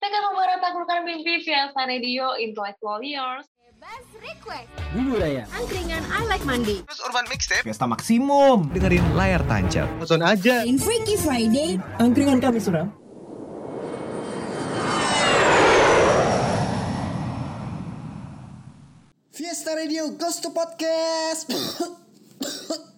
Tekan membara taklukkan mimpi via Radio Intellectual Yours. Bebas request. Bubur ayam. Angkringan I Like Mandi. Terus Urban Mixtape Pesta maksimum. dengerin layar tancap. Nonton aja In Freaky Friday. Angkringan kami suram. Fiesta Radio Ghost to Podcast.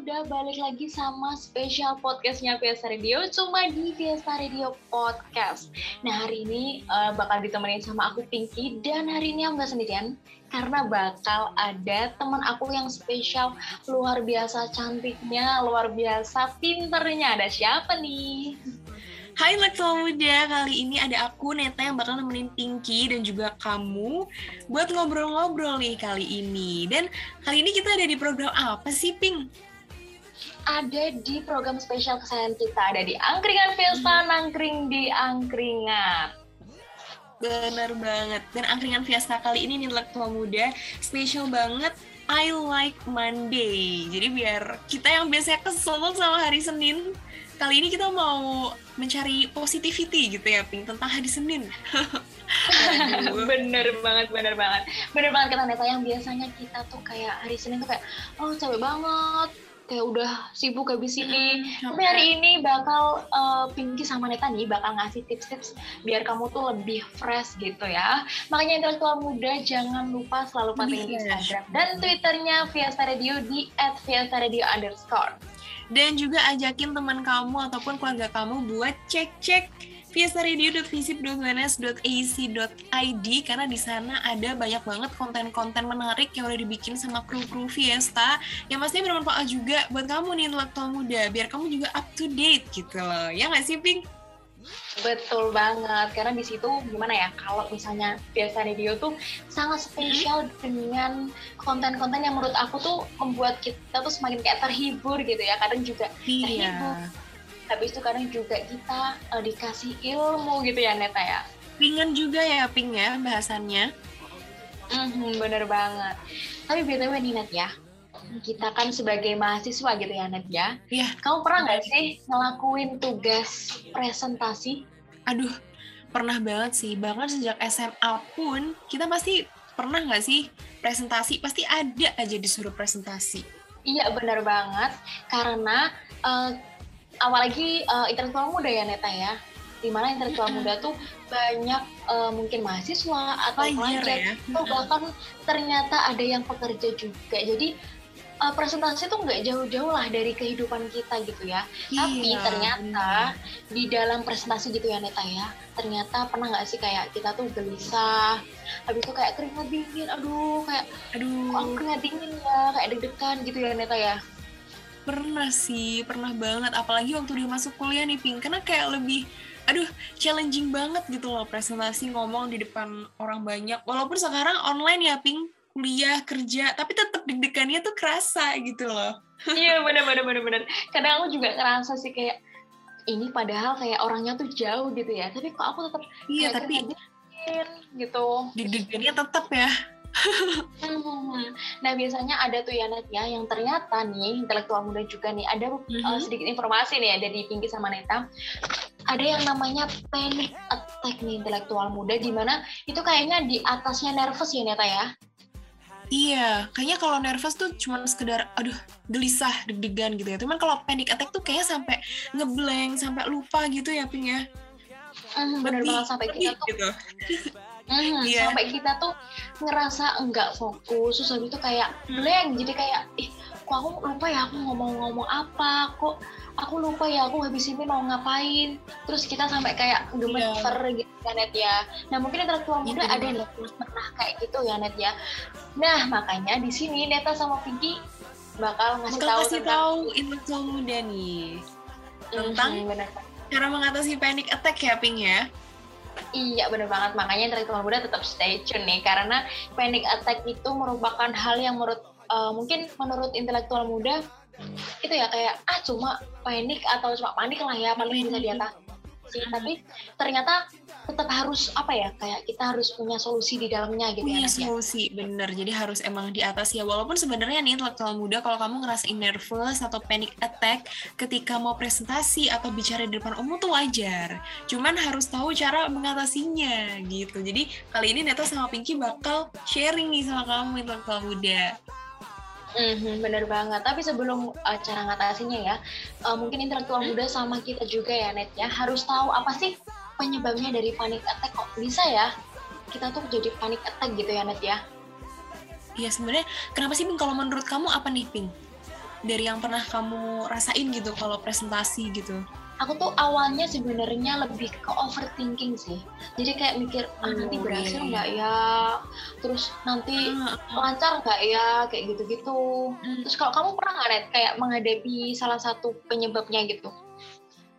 muda, balik lagi sama spesial podcastnya Fiesta Radio, cuma di Fiesta Radio Podcast. Nah hari ini eh, bakal ditemenin sama aku Pinky, dan hari ini aku nggak sendirian, karena bakal ada teman aku yang spesial, luar biasa cantiknya, luar biasa pinternya. Ada siapa nih? Hai Intelektual Muda, kali ini ada aku Neta yang bakal nemenin Pinky dan juga kamu buat ngobrol-ngobrol nih kali ini. Dan kali ini kita ada di program apa sih, Pink? Ada di program spesial kesayangan kita, ada di Angkringan Fiesta, nangkring di Angkringan. Bener banget. Dan angkringan Fiesta kali ini nih Intelektual Muda spesial banget I like Monday. Jadi biar kita yang biasanya kesel sama hari Senin, kali ini kita mau mencari positivity gitu ya, Pink, tentang hari Senin. Bener banget bener banget bener banget kata Neta yang biasanya kita tuh kayak hari Senin tuh kayak oh capek banget kayak udah sibuk habis ini Hmm, tapi hari ini bakal eh, Pinky sama Neta nih bakal ngasih tips-tips biar kamu tuh lebih fresh gitu ya. Makanya intelektual muda jangan lupa selalu pantengin fresh. Instagram dan Twitternya Fiesta Radio di @fiestaradio underscore. Dan juga ajakin teman kamu ataupun keluarga kamu buat cek-cek fiestaradio.visip.uns.ac.id karena di sana ada banyak banget konten-konten menarik yang udah dibikin sama kru-kru Fiesta yang pastinya bermanfaat juga buat kamu nih intelektual muda biar kamu juga up to date gitu loh ya nggak sih Pink? Betul banget, karena di situ gimana ya, kalau misalnya Fiesta Radio tuh sangat spesial dengan konten-konten yang menurut aku tuh membuat kita tuh semakin kayak terhibur gitu ya, kadang juga terhibur. Habis itu kadang juga kita eh, dikasih ilmu gitu ya Neta ya. ringan juga ya Pink ya bahasannya Mhm, bener banget. Tapi BTW nih Net ya, kita kan sebagai mahasiswa gitu ya Net ya. Iya. Kamu pernah nggak sih ngelakuin tugas presentasi? aduh pernah banget sih bahkan sejak SMA pun kita pasti pernah nggak sih presentasi pasti ada aja disuruh presentasi Iya benar banget karena eh, apalagi eh, intelektual muda ya Neta ya. Di mana intelektual muda tuh banyak eh, mungkin mahasiswa atau Pelajar. ya. atau bahkan ternyata ada yang pekerja juga. Jadi eh, presentasi tuh nggak jauh-jauh lah dari kehidupan kita gitu ya. Tapi Iya, ternyata di dalam presentasi gitu ya Neta ya ternyata pernah nggak sih kayak kita tuh gelisah habis itu kayak keringat dingin aduh kayak aduh. kok keringat dingin ya kayak deg-degan gitu ya Neta ya pernah sih pernah banget. Apalagi waktu dia masuk kuliah nih Pink. Karena kayak lebih aduh challenging banget gitu loh presentasi ngomong di depan orang banyak. Walaupun sekarang online ya Pink. Kuliah kerja. Tapi tetap deg-degannya tuh kerasa gitu loh. Iya bener bener bener bener. Kadang aku juga ngerasa sih kayak ini padahal kayak orangnya tuh jauh gitu ya. Tapi kok aku tetap iya tapi deg-degan gitu. deg-degannya tetap ya Hmm. Nah biasanya ada tuh ya Nat ya yang ternyata nih intelektual muda juga nih ada uh, Mhm. sedikit informasi nih ya dari Pinky sama Neta. Ada yang namanya panic attack nih intelektual muda di mana itu kayaknya di atasnya nervous ya Neta ya. Iya, kayaknya kalau nervous tuh cuma sekedar aduh gelisah, deg-degan gitu ya. Cuman kalau panic attack tuh kayaknya sampai ngeblank, sampai lupa gitu ya, Ping ya. Hmm, bener banget sampai kita tuh gitu. Mhm, Iya. sampai kita tuh ngerasa enggak fokus terus habis itu kayak blank jadi kayak ih kok aku lupa ya aku ngomong-ngomong apa? Kok aku lupa ya aku habis ini mau ngapain? Terus kita sampai kayak gemeter gitu ya Net ya. Nah mungkin intelektual muda Iya, ada yang pernah kayak gitu ya Net ya. Nah makanya di sini Neta sama Pinky bakal ngasih Bakal tahu kasih tentang tahu intelektual muda nih. Tentang Mhm, bener. cara mengatasi panic attack ya, Ping ya. Iya bener banget. Makanya intelektual muda tetap stay tune nih karena panic attack itu merupakan hal yang menurut eh, mungkin menurut intelektual muda itu ya kayak ah cuma panik atau cuma panik lah ya paling bisa diatasi sih tapi ternyata tetap harus apa ya kayak kita harus punya solusi di dalamnya gitu punya ya Nat, ya. solusi bener. Jadi harus emang di atas ya. Walaupun sebenarnya nih intelektual muda kalau kamu ngerasain nervous atau panic attack ketika mau presentasi atau bicara di depan umum tuh wajar. Cuman harus tahu cara mengatasinya gitu. Jadi kali ini Neta sama Pinky bakal sharing nih sama kamu intelektual muda Mhm, bener banget. Tapi sebelum uh, cara ngatasinya ya, uh, mungkin intelektual muda sama kita juga ya Net ya harus tahu apa sih penyebabnya dari panic attack kok bisa ya kita tuh jadi panic attack gitu ya Net ya. Iya sebenarnya kenapa sih Pink kalau menurut kamu apa nih Pink dari yang pernah kamu rasain gitu kalau presentasi gitu Aku tuh awalnya sebenarnya lebih ke overthinking sih. Jadi kayak mikir ah nanti Oh, berhasil iya, iya. nggak ya, terus nanti Ah, lancar nggak ya kayak gitu-gitu. Hmm. Terus kalau kamu pernah nggak kayak menghadapi salah satu penyebabnya gitu?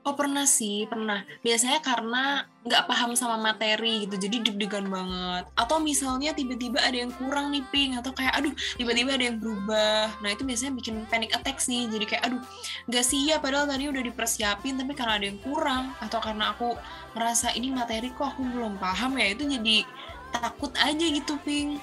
Oh pernah sih, pernah. Biasanya karena nggak paham sama materi gitu, jadi deg-degan banget. Atau misalnya tiba-tiba ada yang kurang nih ping, atau kayak aduh tiba-tiba ada yang berubah. Nah itu biasanya bikin panic attack sih. Jadi kayak aduh nggak siap padahal tadi udah dipersiapin, tapi karena ada yang kurang atau karena aku merasa ini materi kok aku belum paham ya itu jadi takut aja gitu ping.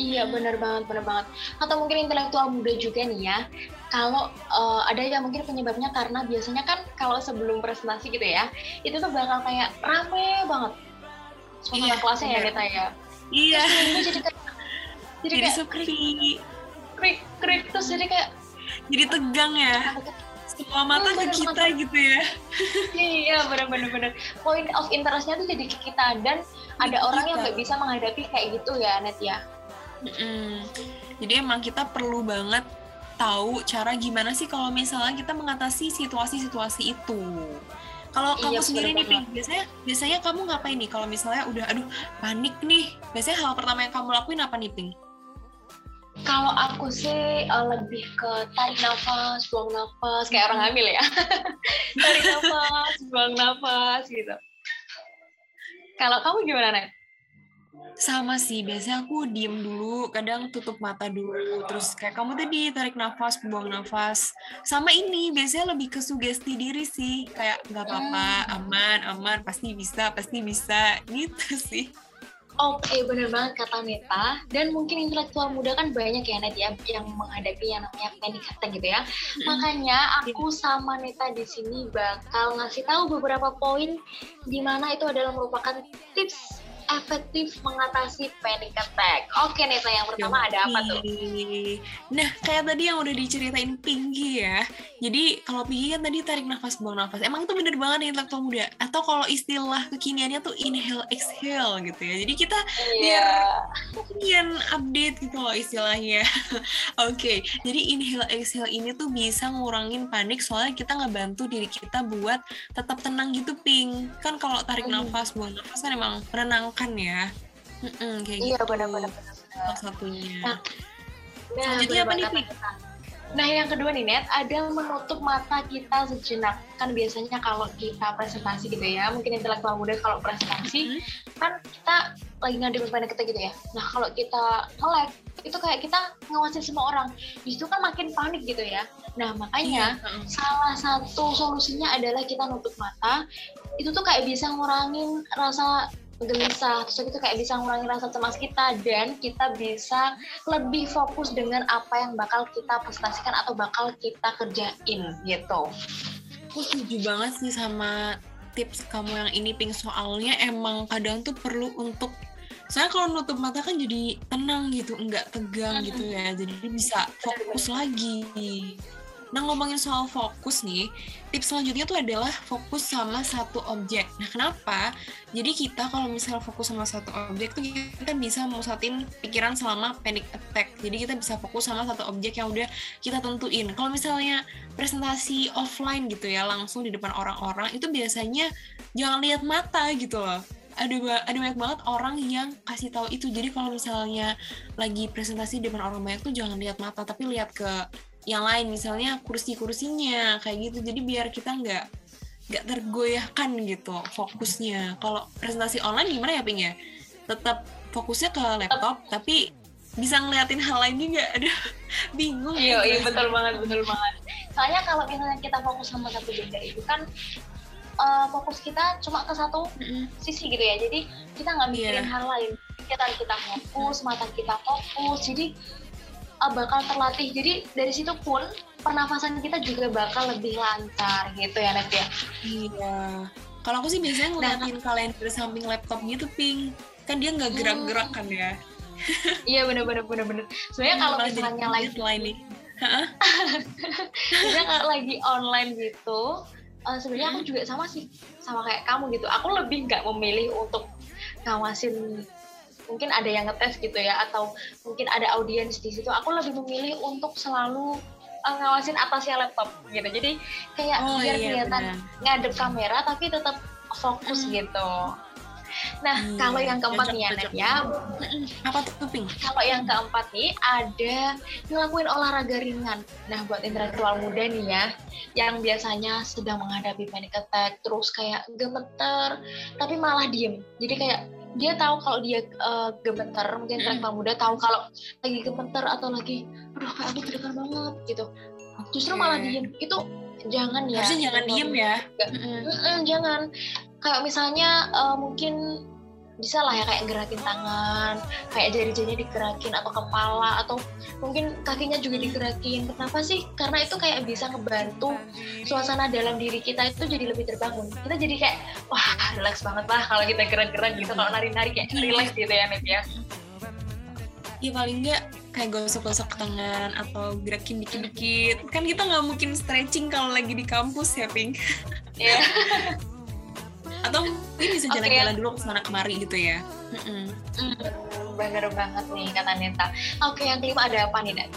Iya bener banget, bener banget. Atau mungkin intelektual muda juga nih ya. Kalau eh, ada yang mungkin penyebabnya karena biasanya kan kalau sebelum presentasi gitu ya, itu tuh bakal kayak rame banget. Suasana Iya, kelasnya ya bener. kita ya. Iya. Terus jadi kayak jadi, Jadi kayak sepi, krik krik terus jadi kayak jadi tegang ya. Semua mata Hmm, ke kita gitu ya. iya bener bener. Point of interestnya tuh jadi ke kita dan ada orang yang nggak bisa menghadapi kayak gitu ya Net ya. Mm-mm. Jadi emang kita perlu banget tahu cara gimana sih kalau misalnya kita mengatasi situasi-situasi itu. Kalau kamu Iya, sendiri bener nih, Pink, biasanya biasanya kamu ngapain nih kalau misalnya udah aduh panik nih? Biasanya hal pertama yang kamu lakuin apa nih, Pink? Kalau aku sih eh, lebih ke tarik nafas, buang nafas, kayak orang hamil ya. tarik nafas, buang nafas gitu. Kalau kamu gimana, Net? Sama sih, biasanya aku diem dulu, kadang tutup mata dulu, terus kayak kamu tadi tarik nafas, buang nafas. Sama ini, biasanya lebih ke sugesti diri sih, kayak nggak apa-apa, aman, aman, pasti bisa, pasti bisa, gitu sih. Oke, bener banget kata Neta. Dan mungkin intelektual muda kan banyak ya, Net, ya, yang menghadapi yang namanya panic attack gitu ya. Makanya aku sama Neta di sini bakal ngasih tahu beberapa poin di mana itu adalah merupakan tips efektif mengatasi panic attack. Oke, Neta, yang pertama ada apa tuh? Nah, kayak tadi yang udah diceritain Pinky ya. Jadi, kalau Pinky kan tadi tarik nafas, buang nafas. Emang itu bener banget nih intelektual muda. Atau kalau istilah kekiniannya tuh inhale, exhale gitu ya. Jadi kita Iya. kalian update gitu loh istilahnya. Oke, jadi inhale exhale ini tuh bisa ngurangin panik soalnya kita ngebantu diri kita buat tetap tenang gitu ping. Kan kalau tarik Hmm. nafas buang nafas kan emang menenangkan ya. Mm-mm, kayak Iya, gitu. benar-benar. Salah satunya. Nah, Nah, Selanjutnya apa nih, Pi? Nah, yang kedua nih, Net, ada menutup mata kita sejenak. Kan biasanya kalau kita presentasi gitu ya, mungkin intelektual muda kalau presentasi, kan kita lagi ngadepin panic attack gitu ya. Nah, kalau kita nge-lag, itu kayak kita ngawasin semua orang. Di situ kan makin panik gitu ya. Nah, makanya Iya, salah satu solusinya adalah kita nutup mata. Itu tuh kayak bisa ngurangin rasa gelisah, terus itu kayak bisa ngurangin rasa cemas kita dan kita bisa lebih fokus dengan apa yang bakal kita presentasikan atau bakal kita kerjain gitu. Aku setuju banget sih sama tips kamu yang ini ping soalnya emang kadang tuh perlu untuk soalnya kalau nutup mata kan jadi tenang gitu enggak tegang gitu ya. Jadi bisa fokus lagi nah ngomongin soal fokus nih tips selanjutnya tuh adalah fokus sama satu objek. Nah kenapa? Jadi kita kalau misalnya fokus sama satu objek tuh kita bisa musatin pikiran selama panic attack. Jadi kita bisa fokus sama satu objek yang udah kita tentuin. Kalau misalnya presentasi offline gitu ya langsung di depan orang-orang itu biasanya jangan lihat mata gitu loh. Ada ada banyak banget orang yang kasih tahu itu. Jadi kalau misalnya lagi presentasi di depan orang banyak tuh jangan lihat mata tapi lihat ke yang lain misalnya kursi-kursinya kayak gitu jadi biar kita nggak nggak tergoyahkan gitu fokusnya kalau presentasi online gimana ya ping ya tetap fokusnya ke laptop tapi bisa ngeliatin hal lain juga ada bingung Iya, gitu. iya betul banget, betul banget. Soalnya kalau misalnya kita fokus sama satu benda itu kan eh, fokus kita cuma ke satu Mm-mm. sisi gitu ya jadi kita nggak mikirin Iya. hal lain kita kita fokus mata kita fokus jadi uh, bakal terlatih jadi dari situ pun pernafasan kita juga bakal lebih lancar gitu ya Net ya Iya. Kalau aku sih biasanya ngeliatin kalender samping laptop gitu, Ping. Kan dia nggak gerak-gerak kan ya. iya bener-bener bener-bener sebenarnya kalau Malah jadi misalnya lagi nih. sebenarnya kalau lagi online gitu uh, sebenarnya aku juga sama sih sama kayak kamu gitu aku lebih nggak memilih untuk ngawasin mungkin ada yang ngetes gitu ya atau mungkin ada audiens di situ aku lebih memilih untuk selalu uh, ngawasin atasnya laptop gitu jadi kayak Oh biar iya, kelihatan ngadep kamera tapi tetap fokus Hmm. gitu nah Iya, kalau yang keempat cocok, nih ya cocok. Ya Apa tuh, kalau yang keempat nih ada ngelakuin olahraga ringan. Nah buat intelektual muda nih ya, yang biasanya sedang menghadapi panic attack, terus kayak gemeter, tapi malah diem. Jadi kayak dia tahu kalau dia eh, gemeter, mungkin intelektual muda tahu kalau lagi gemeter atau lagi, aduh kayak aku banget gitu. Justru Oke. malah diem. Itu jangan ya. Harusnya jangan diem ya. Mm-mm, jangan kayak misalnya eh, mungkin bisa lah ya kayak gerakin tangan kayak jari-jarinya digerakin atau kepala atau mungkin kakinya juga digerakin kenapa sih karena itu kayak bisa ngebantu suasana dalam diri kita itu jadi lebih terbangun kita jadi kayak wah relax banget lah kalau kita gerak-gerak gitu kalau nari-nari kayak relax gitu ya Net ya Ya paling nggak kayak gosok-gosok tangan atau gerakin dikit-dikit. Kan kita nggak mungkin stretching kalau lagi di kampus ya, Ping. Iya. Atau mungkin bisa jalan-jalan dulu ke sana kemari gitu ya. Mm-mm. Hmm, bener banget nih kata Neta oke yang kelima ada apa nih Net?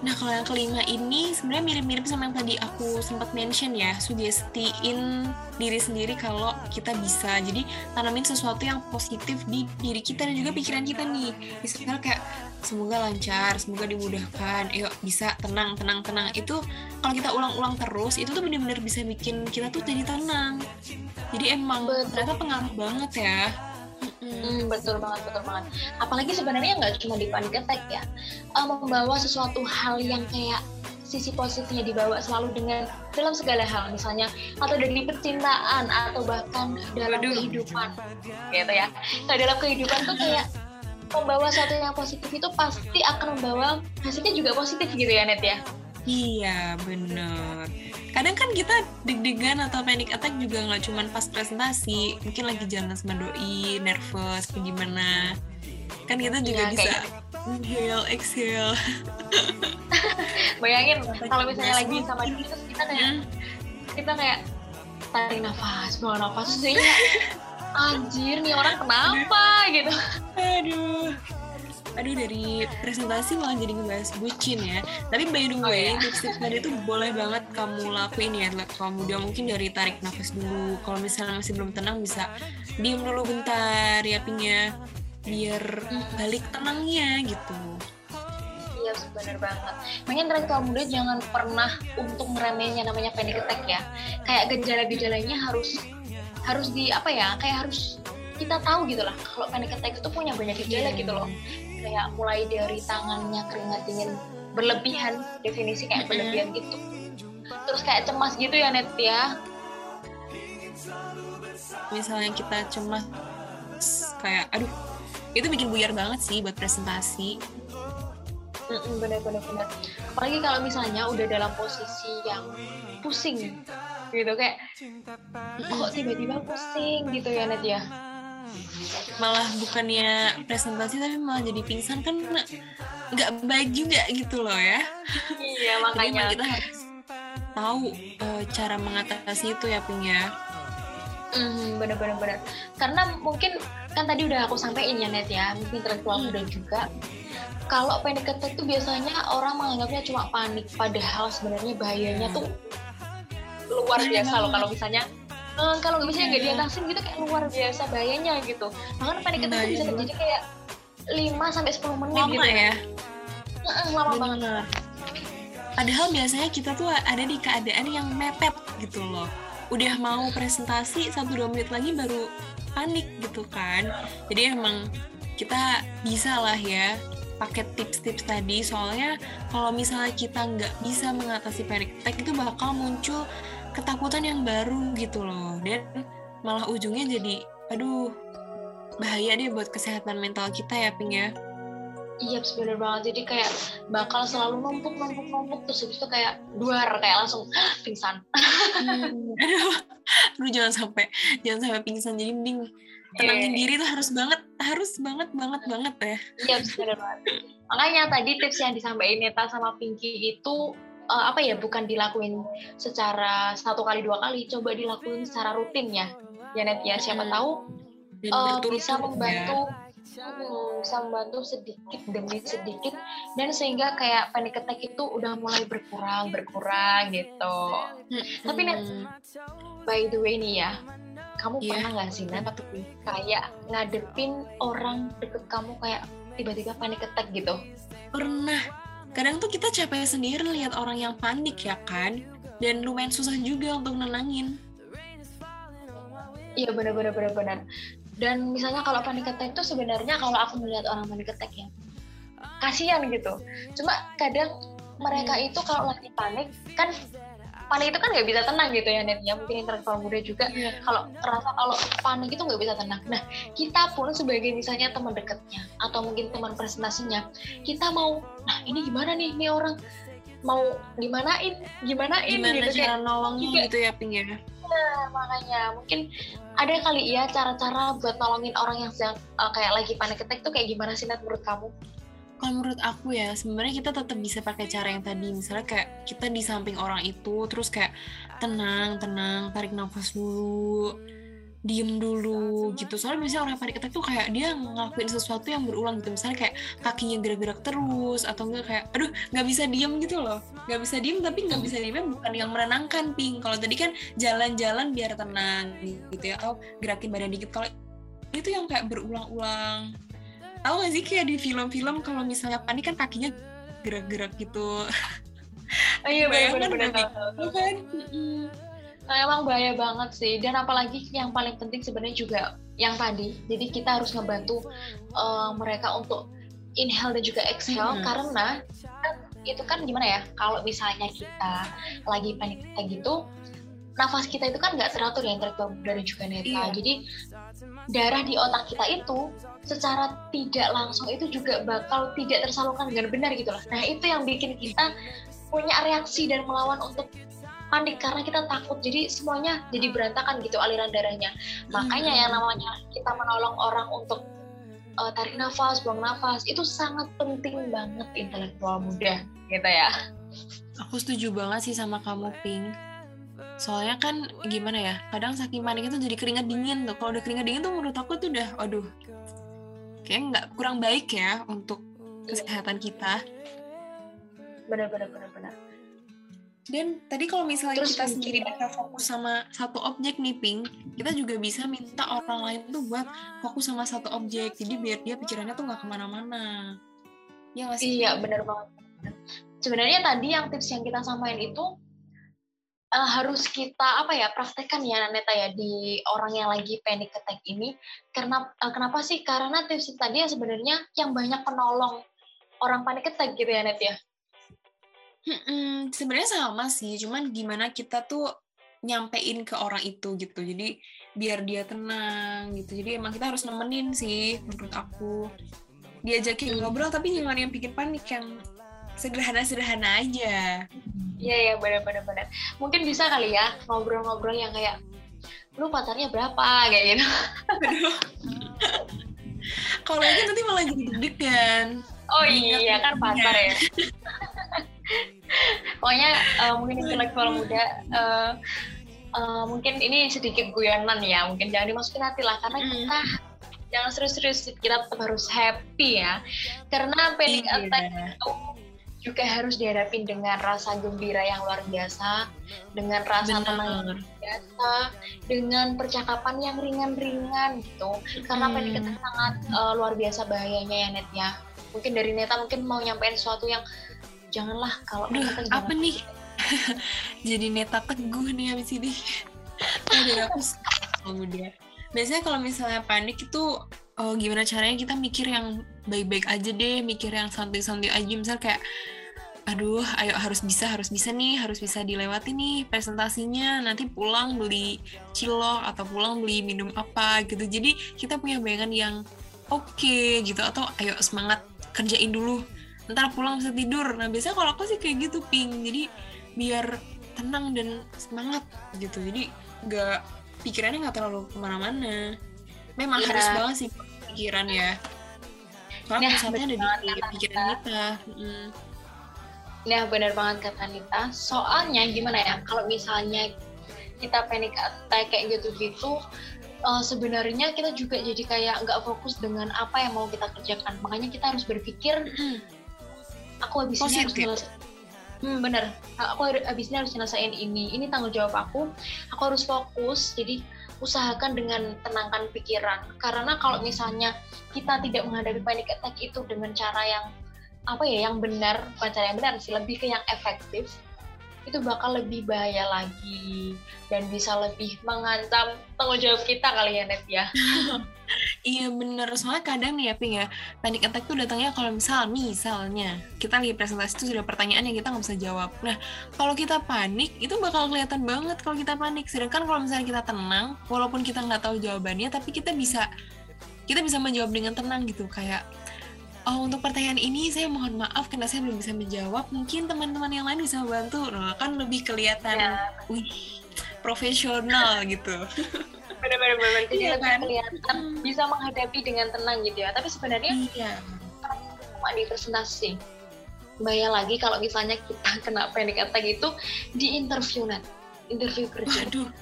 Nah kalau yang kelima ini sebenarnya mirip-mirip sama yang tadi aku sempat mention ya, sugestiin diri sendiri kalau kita bisa. Jadi tanamin sesuatu yang positif di diri kita dan juga pikiran kita nih. Misalnya kayak semoga lancar, semoga dimudahkan, ayo bisa tenang, tenang, tenang. Itu kalau kita ulang-ulang terus, itu tuh bener-bener bisa bikin kita tuh jadi tenang. Jadi emang Betul. ternyata pengaruh banget ya. Hmm, betul banget, betul banget. Apalagi sebenarnya nggak cuma di panic attack ya, Eh, membawa sesuatu hal yang kayak sisi positifnya dibawa selalu dengan dalam segala hal, misalnya atau dari percintaan atau bahkan dalam Waduh. kehidupan, gitu ya. Kalau dalam kehidupan tuh kayak membawa sesuatu yang positif itu pasti akan membawa hasilnya juga positif gitu ya Net ya. Iya, bener. Kadang kan kita deg-degan atau panic attack juga nggak cuman pas presentasi, mungkin lagi jalan sama doi, nervous, gimana. Kan kita juga Iya, bisa kayak inhale, exhale. Bayangin kalau misalnya lagi sama dia terus kita kayak Hmm. kita kayak tarik nafas, buang nafas, terus anjir nih orang kenapa gitu. Aduh. Aduh dari presentasi malah jadi ngebahas bucin ya. Tapi by the way, iya. tips-tips tadi itu boleh banget kamu lakuin ya. Kalau muda mungkin dari tarik nafas dulu. Kalau misalnya masih belum tenang bisa diem dulu bentar ya Pingnya. Biar balik tenangnya gitu. Iya benar banget. Makanya intelektual muda jangan pernah untuk ngeremehin yang namanya panic attack ya. Kayak gejala-gejalanya harus harus di apa ya? Kayak harus kita tahu gitu lah. Kalau panic attack itu punya banyak gejala gitu loh. Kayak mulai dari tangannya keringat dingin berlebihan, definisi kayak Mm-mm. berlebihan gitu. Terus kayak cemas gitu ya Net ya. Misalnya kita cemas kayak aduh itu bikin buyar banget sih buat presentasi. Mm-mm, bener bener bener. Apalagi kalau misalnya udah dalam posisi yang pusing gitu kayak kok tiba-tiba pusing gitu ya Net ya. Malah bukannya presentasi tapi malah jadi pingsan kan nggak baik juga gitu loh ya Iya makanya. kita harus tahu eh, cara mengatasi itu ya Ping ya Hmm, bener-bener bener. Karena mungkin kan tadi udah aku sampaikan ya net ya, mungkin intelektual Hmm. muda juga. Kalau panic attack itu biasanya orang menganggapnya cuma panik, padahal sebenarnya bahayanya tuh luar Bahaya biasa loh. banget. Kalau misalnya eh, kalau misalnya nggak Iya. diatasin gitu kayak luar biasa bahayanya gitu. Bahkan panic attack itu bisa Bahaya terjadi kayak 5 sampai 10 menit lama gitu. ya? Heeh, lama banget. bener padahal biasanya kita tuh ada di keadaan yang mepet gitu loh. Udah mau presentasi satu dua menit lagi baru panik gitu kan. Jadi emang kita bisa lah ya pakai tips-tips tadi. Soalnya kalau misalnya kita nggak bisa mengatasi panic attack itu bakal muncul ketakutan yang baru gitu loh dan malah ujungnya jadi aduh bahaya deh buat kesehatan mental kita ya Ping ya Iya, bener banget. Jadi kayak bakal selalu numpuk, numpuk, numpuk. Terus habis itu kayak duar, kayak langsung pingsan. Hmm, aduh, aduh jangan sampai jangan sampai pingsan jadi mending tenangin Iya. diri tuh harus banget harus banget banget banget ya Iya, bener banget. Makanya tadi tips yang disampaikan Neta sama Pinky itu eh, apa ya, bukan dilakuin secara satu kali dua kali, coba dilakuin secara rutin ya. Ya Net ya, siapa Hmm. tahu berturut-turut bisa ya. membantu Hmm, bisa membantu sedikit demi sedikit dan sehingga kayak panic attack itu udah mulai berkurang berkurang gitu. Tapi, Net, Hmm, By the way nih ya, kamu Iya. pernah nggak sih Ping? kayak ngadepin orang deket kamu kayak tiba-tiba panic attack gitu? pernah kadang tuh kita capek sendiri lihat orang yang panik ya kan dan lumayan susah juga untuk nenangin Iya benar-benar benar-benar. Dan misalnya kalau panic attack itu sebenarnya kalau aku melihat orang panic attack ya kasihan gitu. Cuma kadang mereka Hmm. itu kalau lagi panik kan panik itu kan nggak bisa tenang gitu ya Net ya mungkin intelektual muda juga Iya. kalau ngerasa kalau panik itu nggak bisa tenang. Nah kita pun sebagai misalnya teman dekatnya atau mungkin teman presentasinya kita mau nah ini gimana nih ini orang mau gimanain gimanain gimana gitu kayak cara nolongnya juga. gitu ya Ping ya Nah, makanya mungkin ada kali ya cara-cara buat nolongin orang yang sedang uh, kayak lagi panic attack tuh kayak gimana sih Nat menurut kamu? Kalau menurut aku ya sebenarnya kita tetap bisa pakai cara yang tadi misalnya kayak kita di samping orang itu terus kayak tenang tenang tarik nafas dulu diem dulu gitu. Soalnya biasanya orang panik attack tuh kayak dia ngelakuin sesuatu yang berulang gitu. Misalnya kayak kakinya gerak-gerak terus atau enggak kayak aduh nggak bisa diem gitu loh. Nggak bisa diem tapi nggak bisa diemnya bukan yang menenangkan ping. Kalau tadi kan jalan-jalan biar tenang gitu ya. Atau gerakin badan dikit. Kalau itu yang kayak berulang-ulang tahu gak sih kayak di film-film kalau misalnya panik kan kakinya gerak-gerak gitu Oh, iya Bayangan benar-benar. nggak Tuh kan. Nah, emang bahaya banget sih dan apalagi yang paling penting sebenarnya juga yang tadi. Jadi kita harus ngebantu uh, mereka untuk inhale dan juga exhale Mhm. karena kan itu kan gimana ya kalau misalnya kita lagi panic attack gitu nafas kita itu kan nggak teratur ya intelektual dari juga neta Iya. jadi darah di otak kita itu secara tidak langsung itu juga bakal tidak tersalurkan dengan benar gitu loh. Nah itu yang bikin kita punya reaksi dan melawan untuk panik karena kita takut. Jadi semuanya jadi berantakan gitu aliran darahnya. Makanya yang namanya kita menolong orang untuk uh, tarik nafas buang nafas itu sangat penting banget intelektual muda gitu ya. Aku setuju banget sih sama kamu Pink soalnya kan gimana ya kadang saking panik itu jadi keringat dingin tuh kalau udah keringat dingin tuh menurut aku tuh udah aduh kayak nggak kurang baik ya untuk kesehatan kita benar-benar benar-benar Dan tadi kalau misalnya Terus kita sendiri bisa fokus sama satu objek nih, Pink, kita juga bisa minta orang lain tuh buat fokus sama satu objek. Jadi biar dia pikirannya tuh nggak ke mana-mana. Ya nggak sih? Iya, benar banget. Sebenarnya tadi yang tips yang kita sampaikan itu eh, harus kita apa ya praktekkan ya Neta ya di orang yang lagi panic attack ini. Karena eh, kenapa sih? Karena tips tadi ya sebenarnya yang banyak penolong orang panic attack gitu ya Net ya. Mm-mm, sebenarnya sama sih, cuman gimana kita tuh nyampein ke orang itu gitu. Jadi biar dia tenang gitu. Jadi emang kita harus nemenin sih menurut aku. Diajakin Hmm. ngobrol tapi jangan yang bikin panik yang sederhana-sederhana aja. Iya ya benar-benar benar. Mungkin bisa kali ya ngobrol-ngobrol yang kayak lu pacarnya berapa kayak gitu. Kalau itu nanti malah jadi deg-degan. Oh iya kan pacar ya. Pokoknya eh, mungkin intelektual muda eh, eh, mungkin ini sedikit guyonan ya, mungkin jangan dimasukin hati lah karena Hmm. kita jangan serius-serius, kita tetap harus happy ya. Karena panic Iya. attack itu juga harus dihadapin dengan rasa gembira yang luar biasa, dengan rasa tenang yang Benar. biasa, dengan percakapan yang ringan-ringan gitu. Karena Hmm. attack sangat eh, luar biasa bahayanya ya Net ya. Mungkin dari Neta mungkin mau nyampein sesuatu yang janganlah kalau attack apa jangan. nih? jadi neta teguh nih habis ini. Aduh, aku dia. Biasanya kalau misalnya panik itu oh, gimana caranya kita mikir yang baik-baik aja deh, mikir yang santai-santai aja. Misal kayak aduh ayo harus bisa harus bisa nih harus bisa dilewati nih presentasinya. Nanti pulang beli cilok atau pulang beli minum apa gitu. Jadi kita punya bayangan yang oke gitu atau ayo semangat kerjain dulu. Ntar pulang bisa tidur. Nah biasanya kalau aku sih kayak gitu ping. Jadi biar tenang dan semangat gitu. Jadi nggak pikirannya nggak terlalu ke mana-mana. Memang Iya. harus banget sih pikiran ya soalnya Nah, pusatnya ada di kata pikiran kita. kita Mm. Nah, benar banget kata Nita. Soalnya gimana ya, kalau misalnya kita panic attack kayak gitu-gitu, eh, sebenarnya kita juga jadi kayak nggak fokus dengan apa yang mau kita kerjakan. Makanya kita harus berpikir, aku habis ini harus nyelesain. Hmm, bener. Aku habis ini harus nyelesain ini. Ini tanggung jawab aku. Aku harus fokus. Jadi usahakan dengan tenangkan pikiran. Karena kalau misalnya kita tidak menghadapi panic attack itu dengan cara yang apa ya yang benar bukan cara yang benar sih lebih ke yang efektif itu bakal lebih bahaya lagi dan bisa lebih mengancam tanggung jawab kita kali ya Net ya Iya bener, soalnya kadang nih ya Ping ya, panic attack tuh datangnya kalau misal, misalnya, kita lagi presentasi itu sudah pertanyaan yang kita nggak bisa jawab. Nah, kalau kita panik, itu bakal kelihatan banget kalau kita panik. Sedangkan kalau misalnya kita tenang, walaupun kita nggak tahu jawabannya, tapi kita bisa kita bisa menjawab dengan tenang gitu, kayak Oh, untuk pertanyaan ini saya mohon maaf karena saya belum bisa menjawab. Mungkin teman-teman yang lain bisa bantu. Nah, kan lebih kelihatan, Ya. wih, profesional gitu. benar-benar benar jadi Iya lebih kan? kelihatan bisa menghadapi dengan tenang gitu ya tapi sebenarnya Iya. cuma di presentasi bahaya lagi kalau misalnya kita kena panic attack itu di interview Net interview kerja Waduh.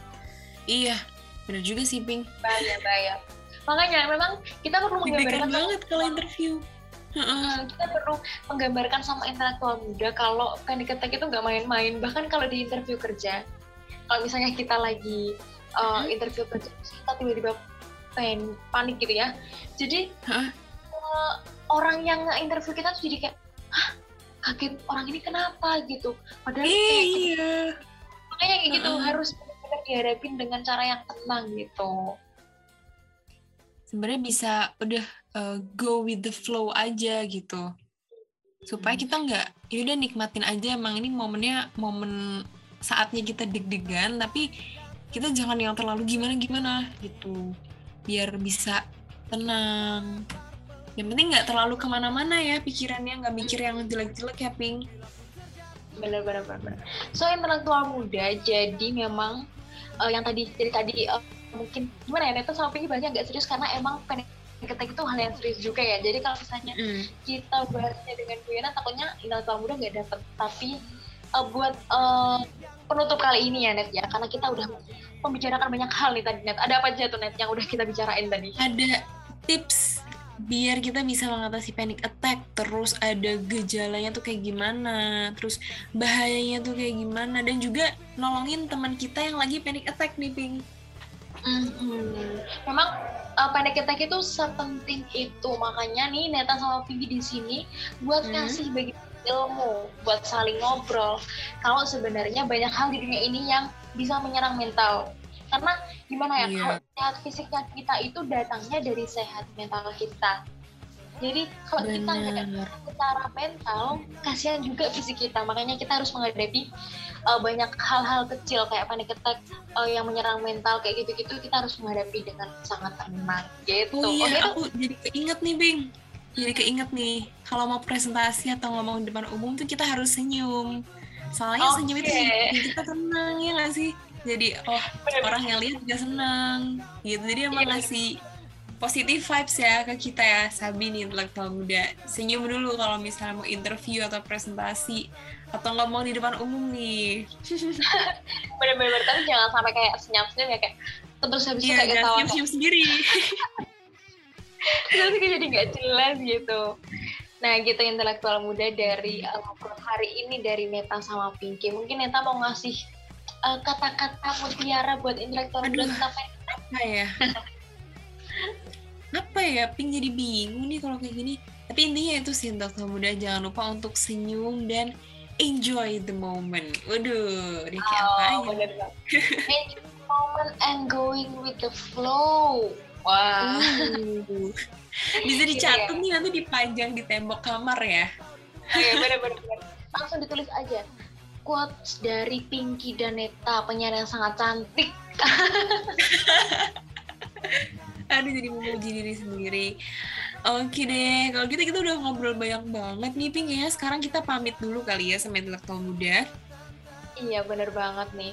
Iya, bener juga sih, Ping. bahaya bahaya makanya memang kita perlu menggambarkan banget kalau interview. Hmm, kita perlu menggambarkan sama intelektual muda kalau panic attack itu nggak main-main bahkan kalau di interview kerja kalau misalnya kita lagi uh, Mhm. interview kerja kita tiba-tiba pen panik gitu ya jadi Hah? uh, orang yang interview kita tuh jadi kayak hah kaget orang ini kenapa gitu padahal kayak iya. makanya kayak gitu Heeh. harus benar-benar dihadapin dengan cara yang tenang gitu Sebenarnya bisa udah uh, go with the flow aja gitu. Supaya kita nggak, ya udah nikmatin aja emang ini momennya momen saatnya kita deg-degan tapi kita jangan yang terlalu gimana-gimana gitu. Biar bisa tenang. Yang penting nggak terlalu ke mana-mana ya pikirannya, nggak mikir yang jelek-jelek ya, Ping. benar-benar benar. So intelektual muda jadi memang eh, yang tadi dari tadi eh, mungkin gimana ya Neta sama Pinky banyak nggak serius karena emang attack itu hal yang serius juga ya. Jadi kalau misalnya kita bahasnya dengan Bu Yana takutnya intelektual muda nggak dapet. Tapi eh, buat eh, penutup kali ini ya Net ya karena kita udah membicarakan banyak hal nih tadi Net. Ada apa aja tuh Net yang udah kita bicarain tadi? ada tips biar kita bisa mengatasi panic attack terus ada gejalanya tuh kayak gimana terus bahayanya tuh kayak gimana dan juga nolongin teman kita yang lagi panic attack nih Ping Mhm. Memang uh, panic attack itu sepenting itu makanya nih Neta sama Pinky di sini buat Hmm. ngasih bagi ilmu, buat saling ngobrol. Kalau sebenarnya banyak hal di dunia ini yang bisa menyerang mental. Karena gimana ya, Iya. kalau sehat fisiknya kita itu datangnya dari sehat mental kita. Jadi kalau kita nggak secara mental, kasihan juga fisik kita. Makanya kita harus menghadapi uh, banyak hal-hal kecil kayak panic attack uh, yang menyerang mental kayak gitu-gitu. Kita harus menghadapi dengan sangat tenang. Gitu. oh iya itu aku jadi keinget nih Ping jadi keinget nih kalau mau presentasi atau ngomong di depan umum tuh kita harus senyum. Soalnya senyum itu kita tenang ya nggak sih? Jadi oh orang yang lihat juga senang. Gitu. Jadi emang Iya. ngasih positif vibes ya ke kita ya. Sabi nih intelektual muda. Senyum dulu kalau misalnya mau interview atau presentasi. Atau ngomong di depan umum nih. Bener-bener tapi jangan sampai kayak senyum-senyum ya kayak terus habis itu iya kayak ketawa. senyum-senyum sendiri. Terus kayak jadi nggak jelas gitu. Nah gitu intelektual muda dari uh, hari ini dari Neta sama Pinky. Mungkin Neta mau ngasih uh, kata-kata mutiara buat intelektual muda tentang apa ya apa ya ping jadi bingung nih kalau kayak gini tapi intinya itu sih intelektual muda jangan lupa untuk senyum dan enjoy the moment waduh ini kayak apa Oh, ya bener. Enjoy the moment and going with the flow. Wah. Uh, bisa Gitu dicatat nih nanti dipajang di tembok kamar ya bener bener. langsung ditulis aja quotes dari Pinky dan Neta penyanyi yang sangat cantik Aduh jadi memuji diri sendiri. Oke deh, kalau gitu kita udah ngobrol banyak banget nih, Pink. Kayaknya sekarang kita pamit dulu kali ya sama intelektual muda. Iya bener banget nih.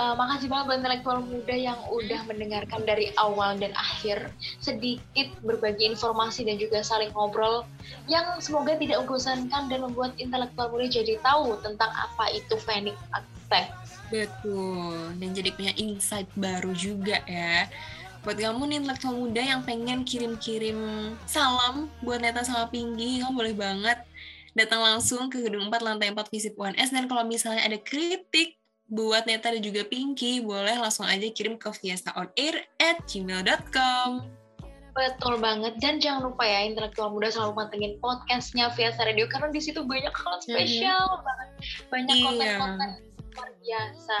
Eh, makasih banget buat intelektual muda yang udah mendengarkan dari awal dan akhir sedikit berbagi informasi dan juga saling ngobrol yang semoga tidak membosankan dan membuat intelektual muda jadi tahu tentang apa itu panic attack. Betul, dan jadi punya insight baru juga ya. Buat kamu nih intelektual muda yang pengen kirim-kirim salam buat Neta sama Pinggi, kamu boleh banget datang langsung ke gedung 4 lantai 4 Visip UNS dan kalau misalnya ada kritik buat Neta dan juga Pinky, boleh langsung aja kirim ke fiestaonair at gmail.com. Betul banget dan jangan lupa ya intelektual muda selalu pantengin podcastnya Fiasa Radio karena di situ banyak hal spesial banget, banyak Iya. konten-konten luar biasa.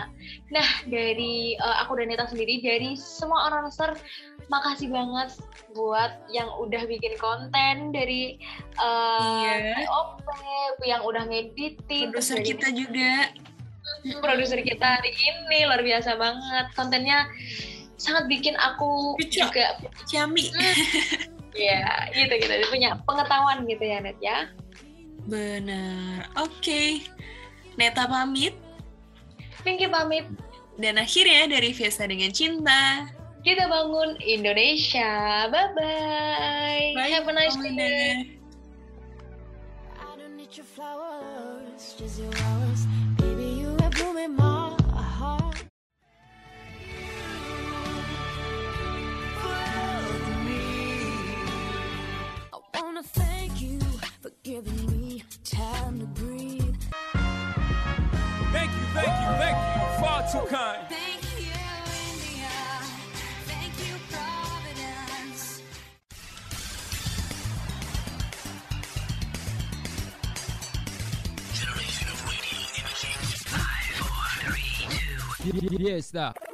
Nah dari eh, aku dan Neta sendiri dari semua announcer makasih banget buat yang udah bikin konten dari eh Iya. OP yang udah ngeditin Produser kita juga. produser kita hari ini luar biasa banget kontennya sangat bikin aku Kecok. juga Ciami. ya gitu gitu punya pengetahuan gitu ya Net ya Benar. Oke. Neta pamit. Pinky pamit Dan akhirnya dari Fiesta dengan Cinta. kita bangun Indonesia bye bye, have a nice day I don't need your flowers, just your hours. Baby, you have bloom in my heart. I wanna thank you for giving me time to breathe. Thank you, thank you, thank you. Far too kind. Thank you, India. Thank you, Providence. Fiesta.